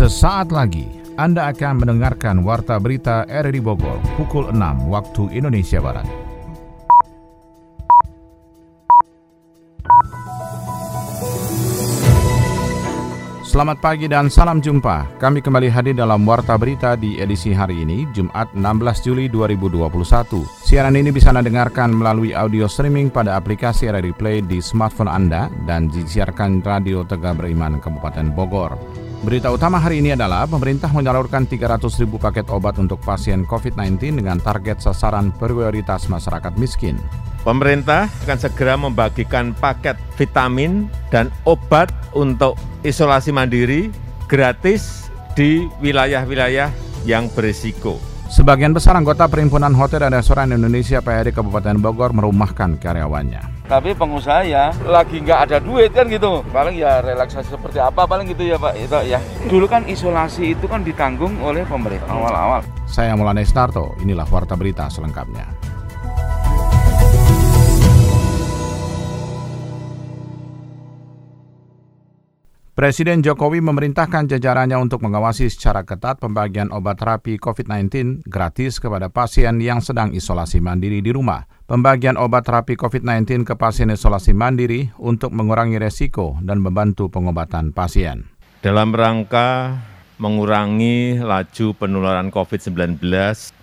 Sesaat lagi Anda akan mendengarkan Warta Berita RRI Bogor pukul 6 waktu Indonesia Barat. Selamat pagi dan salam jumpa. Kami kembali hadir dalam Warta Berita di edisi hari ini, Jumat 16 Juli 2021. Siaran ini bisa Anda dengarkan melalui audio streaming pada aplikasi RRI Play di smartphone Anda dan disiarkan Radio Tegak Beriman Kabupaten Bogor. Berita utama hari ini adalah pemerintah menyalurkan 300 ribu paket obat untuk pasien COVID-19 dengan target sasaran prioritas masyarakat miskin. Pemerintah akan segera membagikan paket vitamin dan obat untuk isolasi mandiri gratis di wilayah-wilayah yang berisiko. Sebagian besar anggota Perhimpunan Hotel dan Restoran Indonesia PHRI Kabupaten Bogor merumahkan karyawannya. Tapi pengusaha ya lagi nggak ada duit kan gitu. Paling ya relaksasi seperti apa paling gitu ya Pak. Itu ya. Dulu kan isolasi itu kan ditanggung oleh pemerintah awal-awal. Saya Mulane Starto, inilah Warta Berita selengkapnya. Presiden Jokowi memerintahkan jajarannya untuk mengawasi secara ketat pembagian obat terapi COVID-19 gratis kepada pasien yang sedang isolasi mandiri di rumah. Pembagian obat terapi COVID-19 ke pasien isolasi mandiri untuk mengurangi resiko dan membantu pengobatan pasien. Dalam rangka mengurangi laju penularan COVID-19,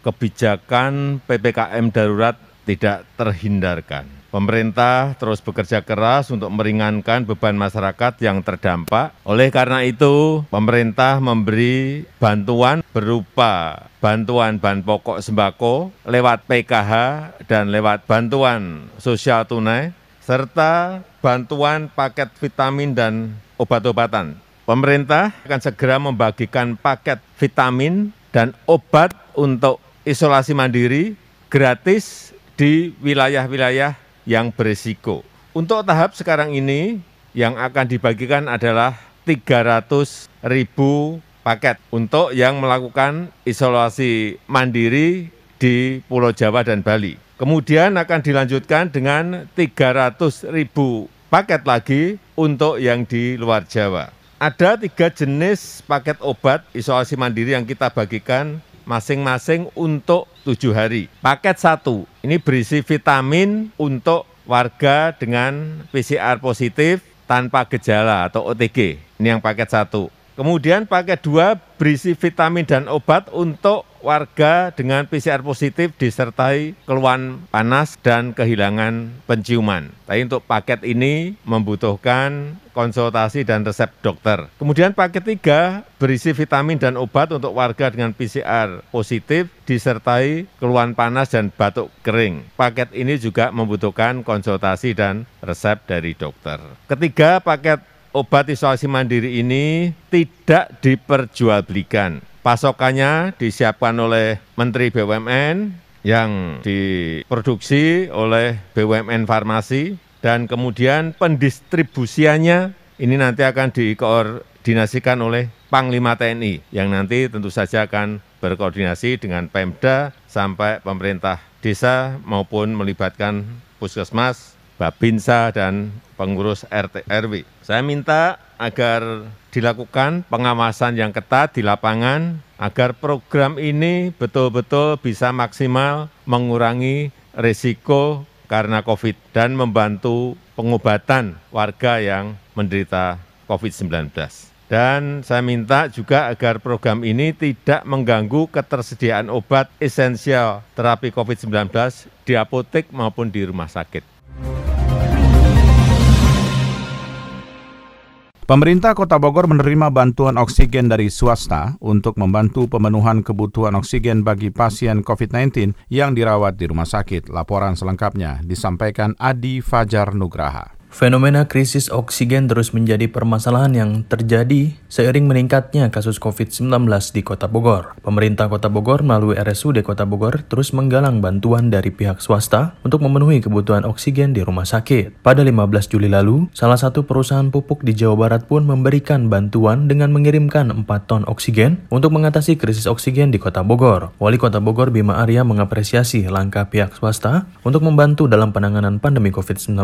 kebijakan PPKM darurat tidak terhindarkan Pemerintah terus bekerja keras untuk meringankan beban masyarakat yang terdampak. Oleh karena itu, pemerintah memberi bantuan berupa bantuan bahan pokok sembako lewat PKH dan lewat bantuan sosial tunai, serta bantuan paket vitamin dan obat-obatan. Pemerintah akan segera membagikan paket vitamin dan obat untuk isolasi mandiri gratis di wilayah-wilayah yang berisiko. Untuk tahap sekarang ini yang akan dibagikan adalah 300 ribu paket untuk yang melakukan isolasi mandiri di Pulau Jawa dan Bali. Kemudian akan dilanjutkan dengan 300 ribu paket lagi untuk yang di luar Jawa. Ada tiga jenis paket obat isolasi mandiri yang kita bagikan masing-masing untuk tujuh hari. Paket satu, ini berisi vitamin untuk warga dengan PCR positif tanpa gejala atau OTG. Ini yang paket satu. Kemudian paket dua berisi vitamin dan obat untuk warga dengan PCR positif disertai keluhan panas dan kehilangan penciuman. Tapi untuk paket ini membutuhkan konsultasi dan resep dokter. Kemudian paket tiga berisi vitamin dan obat untuk warga dengan PCR positif disertai keluhan panas dan batuk kering. Paket ini juga membutuhkan konsultasi dan resep dari dokter. Ketiga, paket obat isolasi mandiri ini tidak diperjualbelikan. Pasokannya disiapkan oleh Menteri BUMN yang diproduksi oleh BUMN Farmasi dan kemudian pendistribusiannya ini nanti akan dikoordinasikan oleh Panglima TNI yang nanti tentu saja akan berkoordinasi dengan Pemda sampai pemerintah desa maupun melibatkan puskesmas, Babinsa, dan pengurus RT RW. Saya minta agar dilakukan pengawasan yang ketat di lapangan agar program ini betul-betul bisa maksimal mengurangi risiko karena COVID dan membantu pengobatan warga yang menderita COVID-19. Dan saya minta juga agar program ini tidak mengganggu ketersediaan obat esensial terapi COVID-19 di apotek maupun di rumah sakit. Pemerintah Kota Bogor menerima bantuan oksigen dari swasta untuk membantu pemenuhan kebutuhan oksigen bagi pasien COVID-19 yang dirawat di rumah sakit. Laporan selengkapnya disampaikan Adi Fajar Nugraha. Fenomena krisis oksigen terus menjadi permasalahan yang terjadi seiring meningkatnya kasus COVID-19 di Kota Bogor. Pemerintah Kota Bogor melalui RSUD Kota Bogor terus menggalang bantuan dari pihak swasta untuk memenuhi kebutuhan oksigen di rumah sakit. Pada 15 Juli lalu, salah satu perusahaan pupuk di Jawa Barat pun memberikan bantuan dengan mengirimkan 4 ton oksigen untuk mengatasi krisis oksigen di Kota Bogor. Wali Kota Bogor Bima Arya mengapresiasi langkah pihak swasta untuk membantu dalam penanganan pandemi COVID-19.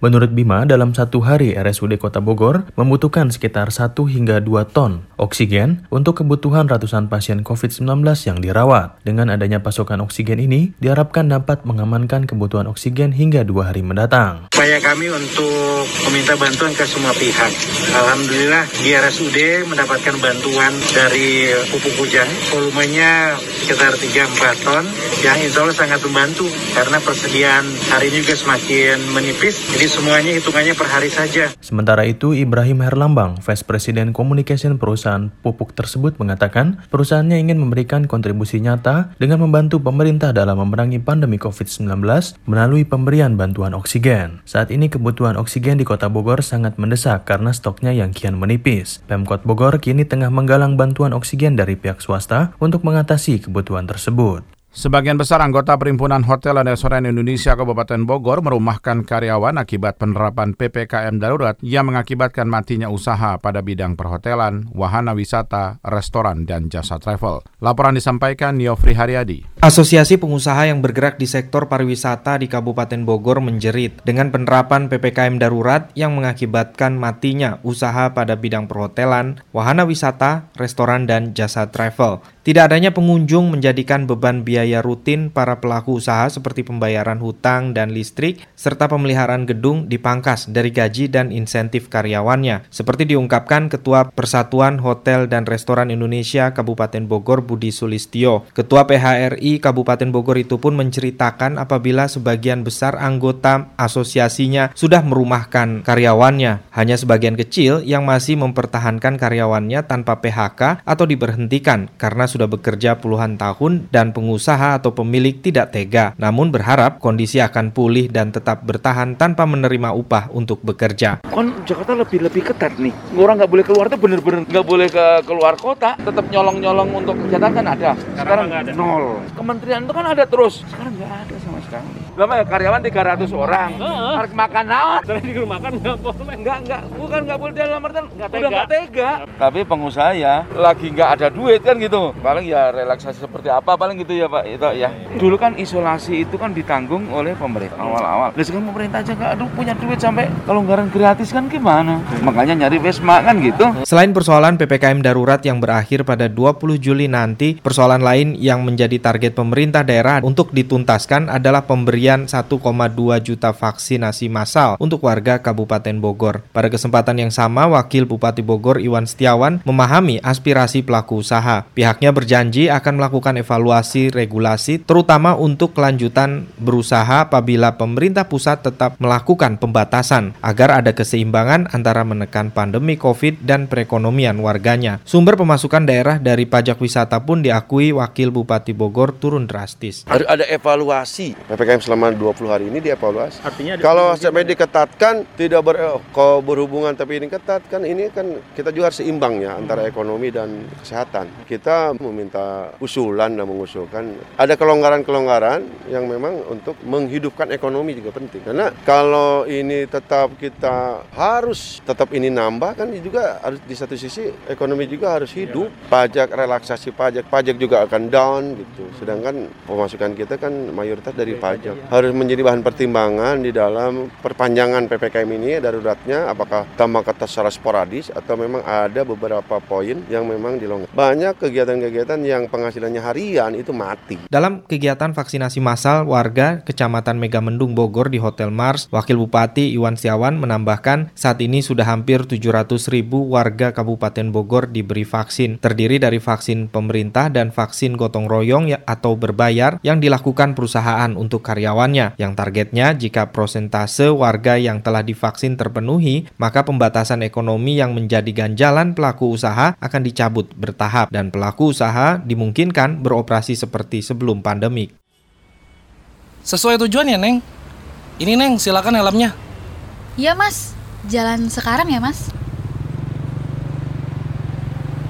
Menurut Menurut Bima, dalam satu hari RSUD Kota Bogor membutuhkan sekitar 1 hingga 2 ton oksigen untuk kebutuhan ratusan pasien COVID-19 yang dirawat. Dengan adanya pasokan oksigen ini, diharapkan dapat mengamankan kebutuhan oksigen hingga dua hari mendatang. Upaya kami untuk meminta bantuan ke semua pihak. Alhamdulillah di RSUD mendapatkan bantuan dari pupuk hujan. Volumenya sekitar 3-4 ton yang insya Allah sangat membantu karena persediaan hari ini juga semakin menipis. Jadi semuanya hitungannya per hari saja. Sementara itu, Ibrahim Herlambang, Vice President Communication perusahaan pupuk tersebut mengatakan perusahaannya ingin memberikan kontribusi nyata dengan membantu pemerintah dalam memerangi pandemi COVID-19 melalui pemberian bantuan oksigen. Saat ini kebutuhan oksigen di kota Bogor sangat mendesak karena stoknya yang kian menipis. Pemkot Bogor kini tengah menggalang bantuan oksigen dari pihak swasta untuk mengatasi kebutuhan tersebut. Sebagian besar anggota Perhimpunan Hotel dan Restoran Indonesia Kabupaten Bogor merumahkan karyawan akibat penerapan PPKM darurat yang mengakibatkan matinya usaha pada bidang perhotelan, wahana wisata, restoran, dan jasa travel. Laporan disampaikan Yofri Haryadi. Asosiasi pengusaha yang bergerak di sektor pariwisata di Kabupaten Bogor menjerit dengan penerapan PPKM darurat yang mengakibatkan matinya usaha pada bidang perhotelan, wahana wisata, restoran, dan jasa travel. Tidak adanya pengunjung menjadikan beban biaya rutin para pelaku usaha seperti pembayaran hutang dan listrik, serta pemeliharaan gedung dipangkas dari gaji dan insentif karyawannya. Seperti diungkapkan Ketua Persatuan Hotel dan Restoran Indonesia Kabupaten Bogor Budi Sulistio. Ketua PHRI Kabupaten Bogor itu pun menceritakan apabila sebagian besar anggota asosiasinya sudah merumahkan karyawannya. Hanya sebagian kecil yang masih mempertahankan karyawannya tanpa PHK atau diberhentikan karena sudah bekerja puluhan tahun dan pengusaha atau pemilik tidak tega, namun berharap kondisi akan pulih dan tetap bertahan tanpa menerima upah untuk bekerja. Kan Jakarta lebih lebih ketat nih. Orang nggak boleh keluar tuh bener-bener nggak boleh ke keluar kota. Tetap nyolong-nyolong untuk kegiatan kan ada. Sekarang ada. nol. Kementerian itu kan ada terus. Sekarang nggak ada sekali. Lama ya karyawan 300 orang. Harus makan naon. Terus di rumah kan nggak boleh. Enggak, enggak, bukan nggak boleh dalam artian nggak tega. Udah nggak tega. Tapi pengusaha ya lagi nggak ada duit kan gitu. Paling ya relaksasi seperti apa paling gitu ya Pak. Itu ya. Dulu kan isolasi itu kan ditanggung oleh pemerintah awal-awal. Nah sekarang pemerintah aja nggak aduh punya duit sampai kalau anggaran gratis kan gimana? Makanya nyari Wisma kan gitu. Selain persoalan PPKM darurat yang berakhir pada 20 Juli nanti, persoalan lain yang menjadi target pemerintah daerah untuk dituntaskan adalah pemberian 1,2 juta vaksinasi massal untuk warga Kabupaten Bogor. Pada kesempatan yang sama, Wakil Bupati Bogor Iwan Setiawan memahami aspirasi pelaku usaha. Pihaknya berjanji akan melakukan evaluasi regulasi terutama untuk kelanjutan berusaha apabila pemerintah pusat tetap melakukan pembatasan agar ada keseimbangan antara menekan pandemi COVID dan perekonomian warganya. Sumber pemasukan daerah dari pajak wisata pun diakui Wakil Bupati Bogor turun drastis. Harus ada evaluasi. PPKM selama 20 hari ini dievaluasi. Artinya Kalau sampai diketatkan tidak ber, eh, kok berhubungan tapi ini ketat kan ini kan kita juga harus seimbang ya antara ekonomi dan kesehatan. Kita meminta usulan dan mengusulkan ada kelonggaran-kelonggaran yang memang untuk menghidupkan ekonomi juga penting. Karena kalau ini tetap kita harus tetap ini nambah kan juga harus di satu sisi ekonomi juga harus hidup. Pajak relaksasi pajak, pajak juga akan down gitu. Sedangkan pemasukan kita kan mayoritas dari pajak. Harus menjadi bahan pertimbangan di dalam perpanjangan PPKM ini daruratnya apakah tambah kata secara sporadis atau memang ada beberapa poin yang memang dilonggarkan. Banyak kegiatan-kegiatan yang penghasilannya harian itu mati. Dalam kegiatan vaksinasi massal warga Kecamatan Megamendung Bogor di Hotel Mars, Wakil Bupati Iwan Setiawan menambahkan saat ini sudah hampir 700 ribu warga Kabupaten Bogor diberi vaksin, terdiri dari vaksin pemerintah dan vaksin gotong royong ya- atau berbayar yang dilakukan perusahaan untuk karyawannya, yang targetnya jika prosentase warga yang telah divaksin terpenuhi, maka pembatasan ekonomi yang menjadi ganjalan pelaku usaha akan dicabut bertahap dan pelaku usaha dimungkinkan beroperasi seperti sebelum pandemik. Sesuai tujuan ya, Neng. Ini, Neng, silakan helmnya. Iya mas, jalan sekarang ya mas?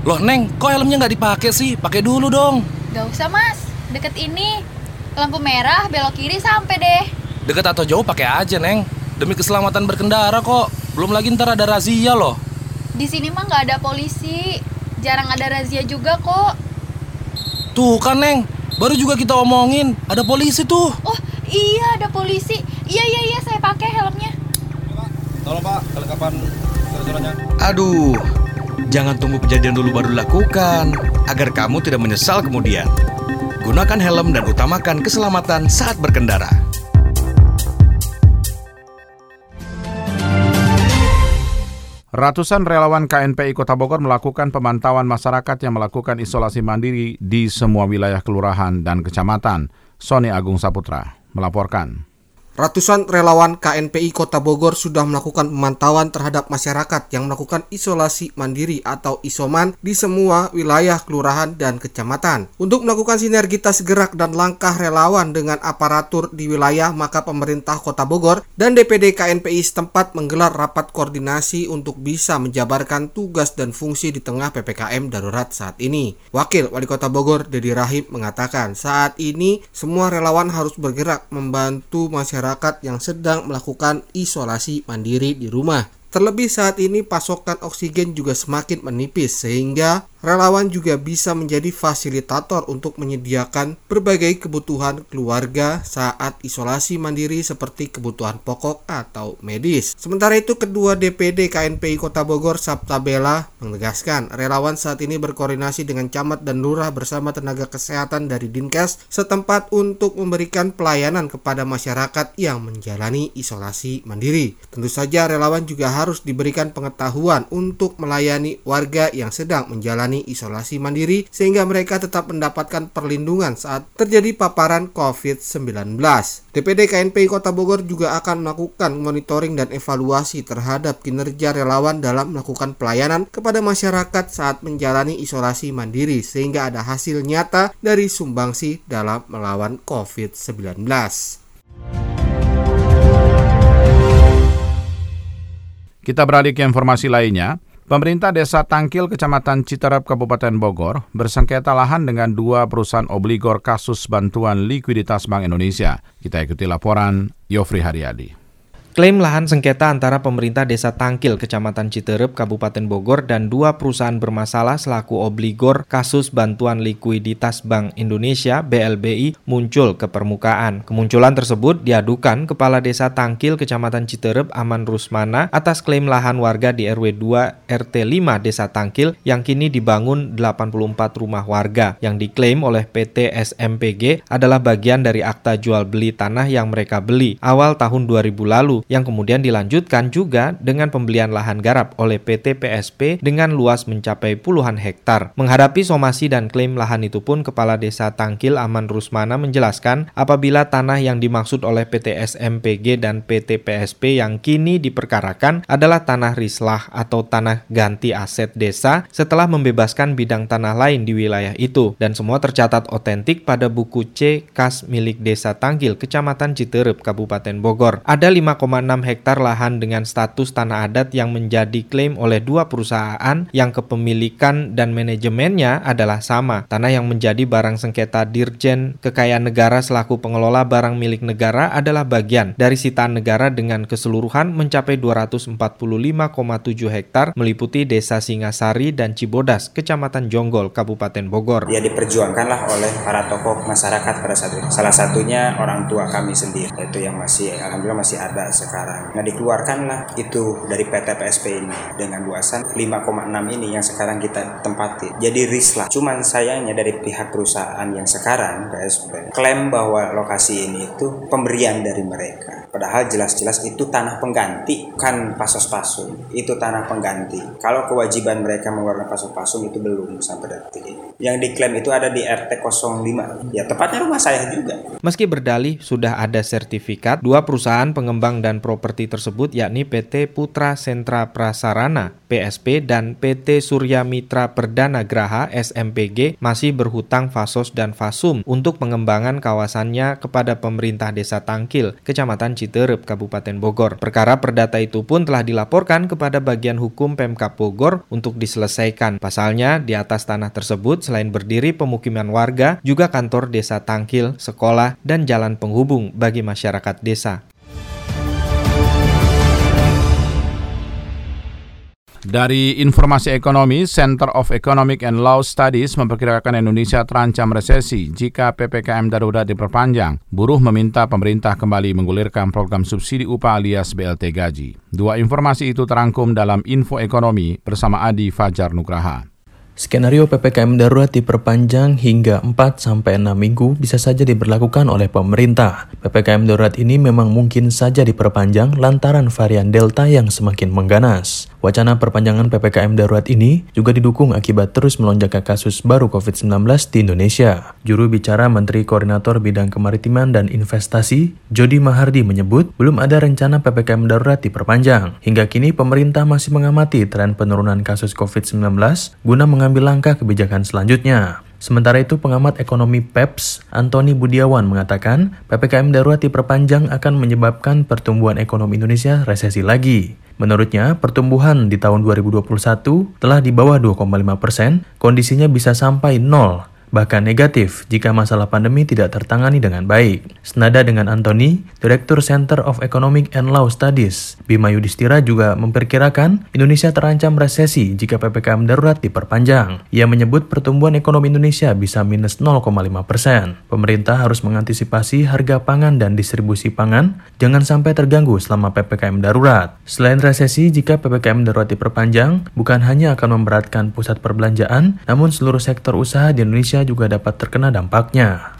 Loh, Neng, kok helmnya nggak dipakai sih? Pakai dulu dong. Gak usah mas, deket ini. Lampu merah, belok kiri sampai deh. Deket atau jauh pakai aja, Neng. Demi keselamatan berkendara kok. Belum lagi ntar ada razia loh. Di sini mah nggak ada polisi. Jarang ada razia juga kok. Tuh kan, Neng. Baru juga kita omongin, ada polisi tuh. Oh iya ada polisi. Iya iya iya saya pakai helmnya. Tolong Pak, kelengkapan surat-suratnya. Aduh, jangan tunggu kejadian dulu baru dilakukan, agar kamu tidak menyesal kemudian. Gunakan helm dan utamakan keselamatan saat berkendara. Ratusan relawan KNPI Kota Bogor melakukan pemantauan masyarakat yang melakukan isolasi mandiri di semua wilayah kelurahan dan kecamatan. Sony Agung Saputra melaporkan. Ratusan relawan KNPI Kota Bogor sudah melakukan pemantauan terhadap masyarakat yang melakukan isolasi mandiri atau isoman di semua wilayah kelurahan dan kecamatan. Untuk melakukan sinergitas gerak dan langkah relawan dengan aparatur di wilayah, maka pemerintah Kota Bogor dan DPD KNPI setempat menggelar rapat koordinasi untuk bisa menjabarkan tugas dan fungsi di tengah PPKM darurat saat ini. Wakil Wali Kota Bogor, Dedi Rahim, mengatakan saat ini semua relawan harus bergerak membantu masyarakat masyarakat yang sedang melakukan isolasi mandiri di rumah. Terlebih saat ini pasokan oksigen juga semakin menipis sehingga Relawan juga bisa menjadi fasilitator untuk menyediakan berbagai kebutuhan keluarga saat isolasi mandiri seperti kebutuhan pokok atau medis. Sementara itu, kedua DPD KNPI Kota Bogor Sabta Bela menegaskan relawan saat ini berkoordinasi dengan camat dan lurah bersama tenaga kesehatan dari Dinkes setempat untuk memberikan pelayanan kepada masyarakat yang menjalani isolasi mandiri. Tentu saja relawan juga harus diberikan pengetahuan untuk melayani warga yang sedang menjalani menjalani isolasi mandiri sehingga mereka tetap mendapatkan perlindungan saat terjadi paparan COVID-19. DPD KNPI Kota Bogor juga akan melakukan monitoring dan evaluasi terhadap kinerja relawan dalam melakukan pelayanan kepada masyarakat saat menjalani isolasi mandiri sehingga ada hasil nyata dari sumbangsi dalam melawan COVID-19. Kita beralih ke informasi lainnya. Pemerintah Desa Tangkil, Kecamatan Citerep, Kabupaten Bogor, bersengketa lahan dengan dua perusahaan obligor kasus bantuan likuiditas Bank Indonesia. Kita ikuti laporan Yofri Haryadi. Klaim lahan sengketa antara pemerintah Desa Tangkil, Kecamatan Citerep, Kabupaten Bogor, dan dua perusahaan bermasalah selaku obligor kasus bantuan likuiditas Bank Indonesia (BLBI) muncul ke permukaan. Kemunculan tersebut diadukan Kepala Desa Tangkil, Kecamatan Citerep, Aman Rusmana, atas klaim lahan warga di RW 2 RT 5 Desa Tangkil yang kini dibangun 84 rumah warga yang diklaim oleh PT SMPG adalah bagian dari akta jual beli tanah yang mereka beli awal tahun 2000 lalu yang kemudian dilanjutkan juga dengan pembelian lahan garap oleh PT PSP dengan luas mencapai puluhan hektar. Menghadapi somasi dan klaim lahan itu pun Kepala Desa Tangkil Aman Rusmana menjelaskan apabila tanah yang dimaksud oleh PT SMPG dan PT PSP yang kini diperkarakan adalah tanah rislah atau tanah ganti aset desa setelah membebaskan bidang tanah lain di wilayah itu dan semua tercatat otentik pada buku C kas milik Desa Tangkil Kecamatan Citerep Kabupaten Bogor. Ada 5, 1,6 hektar lahan dengan status tanah adat yang menjadi klaim oleh dua perusahaan yang kepemilikan dan manajemennya adalah sama. Tanah yang menjadi barang sengketa Dirjen Kekayaan Negara selaku pengelola barang milik negara adalah bagian dari sitaan negara dengan keseluruhan mencapai 245,7 hektar meliputi Desa Singasari dan Cibodas, Kecamatan Jonggol, Kabupaten Bogor. Ya diperjuangkanlah oleh para tokoh masyarakat pada saat itu. Salah satunya orang tua kami sendiri, yaitu yang masih alhamdulillah masih ada sekarang. Nah dikeluarkanlah itu dari PT PSP ini dengan luasan 5,6 ini yang sekarang kita tempati. Jadi rislah. Cuman sayangnya dari pihak perusahaan yang sekarang PSP klaim bahwa lokasi ini itu pemberian dari mereka. Padahal jelas-jelas itu tanah pengganti, bukan pasos pasung. Itu tanah pengganti. Kalau kewajiban mereka mengeluarkan pasos pasung itu belum sampai detik ini. Yang diklaim itu ada di RT 05. Ya tepatnya rumah saya juga. Meski berdalih sudah ada sertifikat, dua perusahaan pengembang dan properti tersebut yakni PT Putra Sentra Prasarana PSP dan PT Surya Mitra Perdana Graha SMPG masih berhutang fasos dan fasum untuk pengembangan kawasannya kepada pemerintah Desa Tangkil, Kecamatan Citerep, Kabupaten Bogor. Perkara perdata itu pun telah dilaporkan kepada bagian hukum Pemkap Bogor untuk diselesaikan. Pasalnya, di atas tanah tersebut selain berdiri pemukiman warga, juga kantor desa Tangkil, sekolah, dan jalan penghubung bagi masyarakat desa. Dari informasi ekonomi, Center of Economic and Law Studies memperkirakan Indonesia terancam resesi jika PPKM darurat diperpanjang. Buruh meminta pemerintah kembali menggulirkan program subsidi upah alias BLT gaji. Dua informasi itu terangkum dalam Info Ekonomi bersama Adi Fajar Nugraha. Skenario PPKM darurat diperpanjang hingga 4-6 minggu bisa saja diberlakukan oleh pemerintah. PPKM darurat ini memang mungkin saja diperpanjang lantaran varian Delta yang semakin mengganas. Wacana perpanjangan PPKM darurat ini juga didukung akibat terus melonjaknya kasus baru COVID-19 di Indonesia. Juru bicara Menteri Koordinator Bidang Kemaritiman dan Investasi, Jody Mahardi menyebut belum ada rencana PPKM darurat diperpanjang. Hingga kini pemerintah masih mengamati tren penurunan kasus COVID-19 guna mengambil langkah kebijakan selanjutnya. Sementara itu, pengamat ekonomi PEPS, Antoni Budiawan mengatakan PPKM darurat diperpanjang akan menyebabkan pertumbuhan ekonomi Indonesia resesi lagi. Menurutnya, pertumbuhan di tahun 2021 telah di bawah 2,5 persen, kondisinya bisa sampai nol bahkan negatif jika masalah pandemi tidak tertangani dengan baik. Senada dengan Anthony, Direktur Center of Economic and Law Studies, Bima Yudhistira juga memperkirakan Indonesia terancam resesi jika PPKM darurat diperpanjang. Ia menyebut pertumbuhan ekonomi Indonesia bisa minus 0,5 persen. Pemerintah harus mengantisipasi harga pangan dan distribusi pangan jangan sampai terganggu selama PPKM darurat. Selain resesi, jika PPKM darurat diperpanjang, bukan hanya akan memberatkan pusat perbelanjaan, namun seluruh sektor usaha di Indonesia juga dapat terkena dampaknya.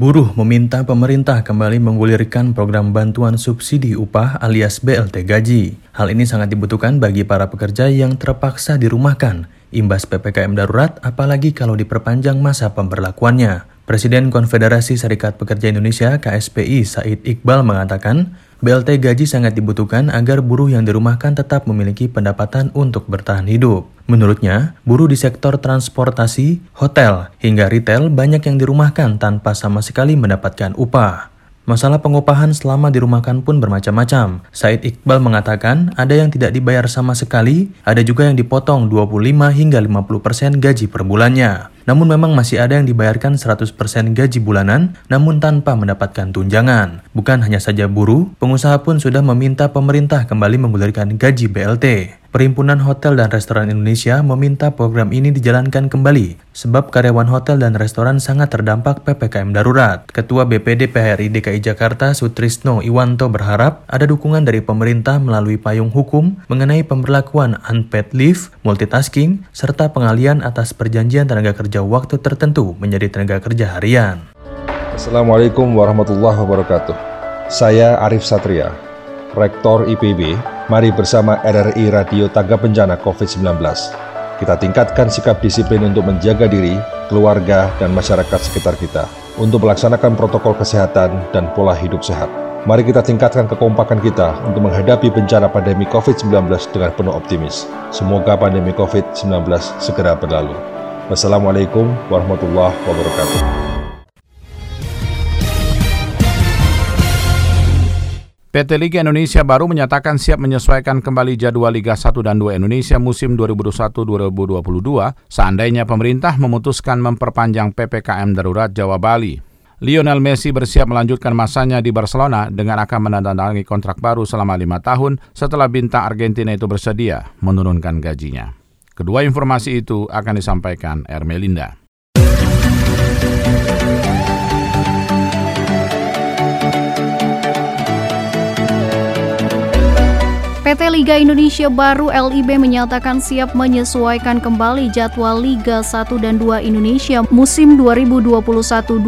Buruh meminta pemerintah kembali menggulirkan program bantuan subsidi upah alias BLT gaji. Hal ini sangat dibutuhkan bagi para pekerja yang terpaksa dirumahkan imbas PPKM darurat apalagi kalau diperpanjang masa pemberlakuannya. Presiden Konfederasi Serikat Pekerja Indonesia KSPI Said Iqbal mengatakan, BLT gaji sangat dibutuhkan agar buruh yang dirumahkan tetap memiliki pendapatan untuk bertahan hidup. Menurutnya, buruh di sektor transportasi, hotel, hingga retail banyak yang dirumahkan tanpa sama sekali mendapatkan upah. Masalah pengupahan selama dirumahkan pun bermacam-macam. Said Iqbal mengatakan ada yang tidak dibayar sama sekali, ada juga yang dipotong 25 hingga 50% gaji per bulannya. Namun memang masih ada yang dibayarkan 100% gaji bulanan namun tanpa mendapatkan tunjangan. Bukan hanya saja buruh, pengusaha pun sudah meminta pemerintah kembali menggulirkan gaji BLT. Perhimpunan Hotel dan Restoran Indonesia meminta program ini dijalankan kembali sebab karyawan hotel dan restoran sangat terdampak PPKM darurat. Ketua BPD PHRI DKI Jakarta Sutrisno Iwanto berharap ada dukungan dari pemerintah melalui payung hukum mengenai pemberlakuan unpaid leave, multitasking, serta pengalian atas perjanjian tenaga kerja waktu tertentu menjadi tenaga kerja harian. Assalamualaikum warahmatullahi wabarakatuh. Saya Arif Satria, Rektor IPB Mari bersama RRI Radio Tangga Bencana COVID-19. Kita tingkatkan sikap disiplin untuk menjaga diri, keluarga, dan masyarakat sekitar kita untuk melaksanakan protokol kesehatan dan pola hidup sehat. Mari kita tingkatkan kekompakan kita untuk menghadapi bencana pandemi COVID-19 dengan penuh optimis. Semoga pandemi COVID-19 segera berlalu. Wassalamualaikum warahmatullahi wabarakatuh. PT Liga Indonesia baru menyatakan siap menyesuaikan kembali jadwal Liga 1 dan 2 Indonesia musim 2021-2022 seandainya pemerintah memutuskan memperpanjang PPKM darurat Jawa Bali. Lionel Messi bersiap melanjutkan masanya di Barcelona dengan akan menandatangani kontrak baru selama lima tahun setelah bintang Argentina itu bersedia menurunkan gajinya. Kedua informasi itu akan disampaikan Ermelinda. PT Liga Indonesia Baru LIB menyatakan siap menyesuaikan kembali jadwal Liga 1 dan 2 Indonesia musim 2021-2022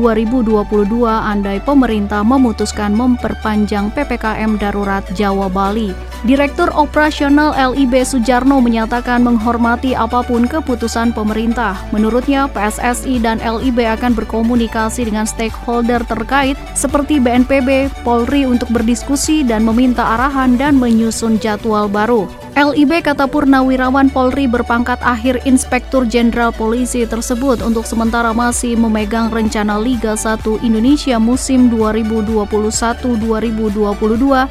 andai pemerintah memutuskan memperpanjang PPKM darurat Jawa Bali. Direktur Operasional LIB Sujarno menyatakan menghormati apa pun keputusan pemerintah. Menurutnya, PSSI dan LIB akan berkomunikasi dengan stakeholder terkait seperti BNPB, Polri untuk berdiskusi dan meminta arahan dan menyusun jadwal baru. LIB kata Purnawirawan Polri berpangkat akhir Inspektur Jenderal Polisi tersebut untuk sementara masih memegang rencana Liga 1 Indonesia musim 2021-2022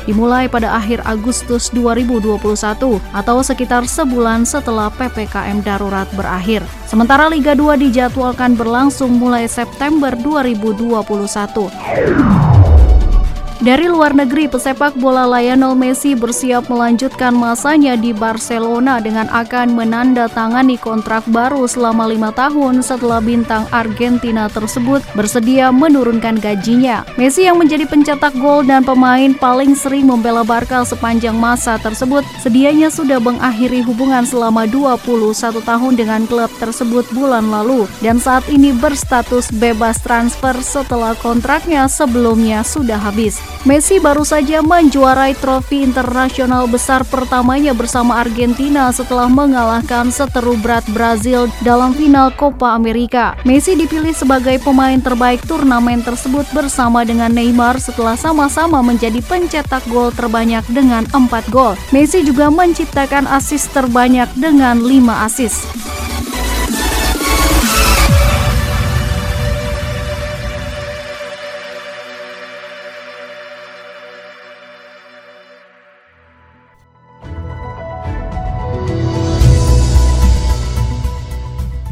dimulai pada akhir Agustus 2021 atau sekitar sebulan setelah PPKM darurat berakhir. Sementara Liga 2 dijadwalkan berlangsung mulai September 2021. Dari luar negeri, pesepak bola Lionel Messi bersiap melanjutkan masanya di Barcelona dengan akan menandatangani kontrak baru selama lima tahun setelah bintang Argentina tersebut bersedia menurunkan gajinya. Messi yang menjadi pencetak gol dan pemain paling sering membela Barca sepanjang masa tersebut sedianya sudah mengakhiri hubungan selama 21 tahun dengan klub tersebut bulan lalu dan saat ini berstatus bebas transfer setelah kontraknya sebelumnya sudah habis. Messi baru saja menjuarai trofi internasional besar pertamanya bersama Argentina setelah mengalahkan seteru berat Brazil dalam final Copa America. Messi dipilih sebagai pemain terbaik turnamen tersebut bersama dengan Neymar setelah sama-sama menjadi pencetak gol terbanyak dengan 4 gol. Messi juga menciptakan asis terbanyak dengan 5 asis.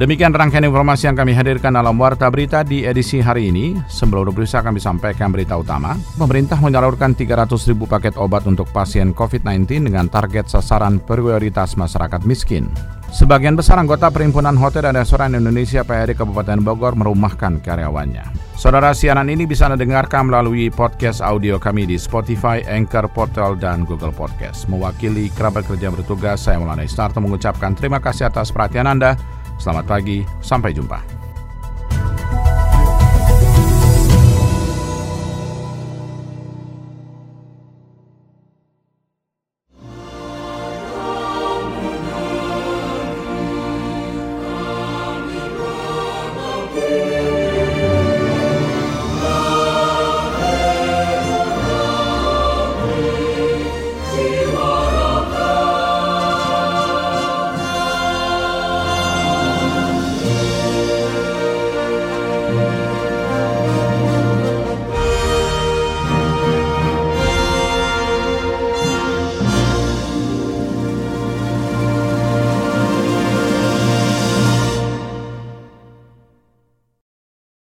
Demikian rangkaian informasi yang kami hadirkan dalam Warta Berita di edisi hari ini. Sebelum berusaha kami sampaikan berita utama. Pemerintah menyalurkan 300 ribu paket obat untuk pasien COVID-19 dengan target sasaran prioritas masyarakat miskin. Sebagian besar anggota Perhimpunan Hotel dan Restoran Indonesia PHD Kabupaten Bogor merumahkan karyawannya. Saudara siaran ini bisa Anda dengarkan melalui podcast audio kami di Spotify, Anchor, Portal, dan Google Podcast. Mewakili kerabat kerja bertugas, saya Maulana Istarto mengucapkan terima kasih atas perhatian Anda. Selamat pagi, sampai jumpa.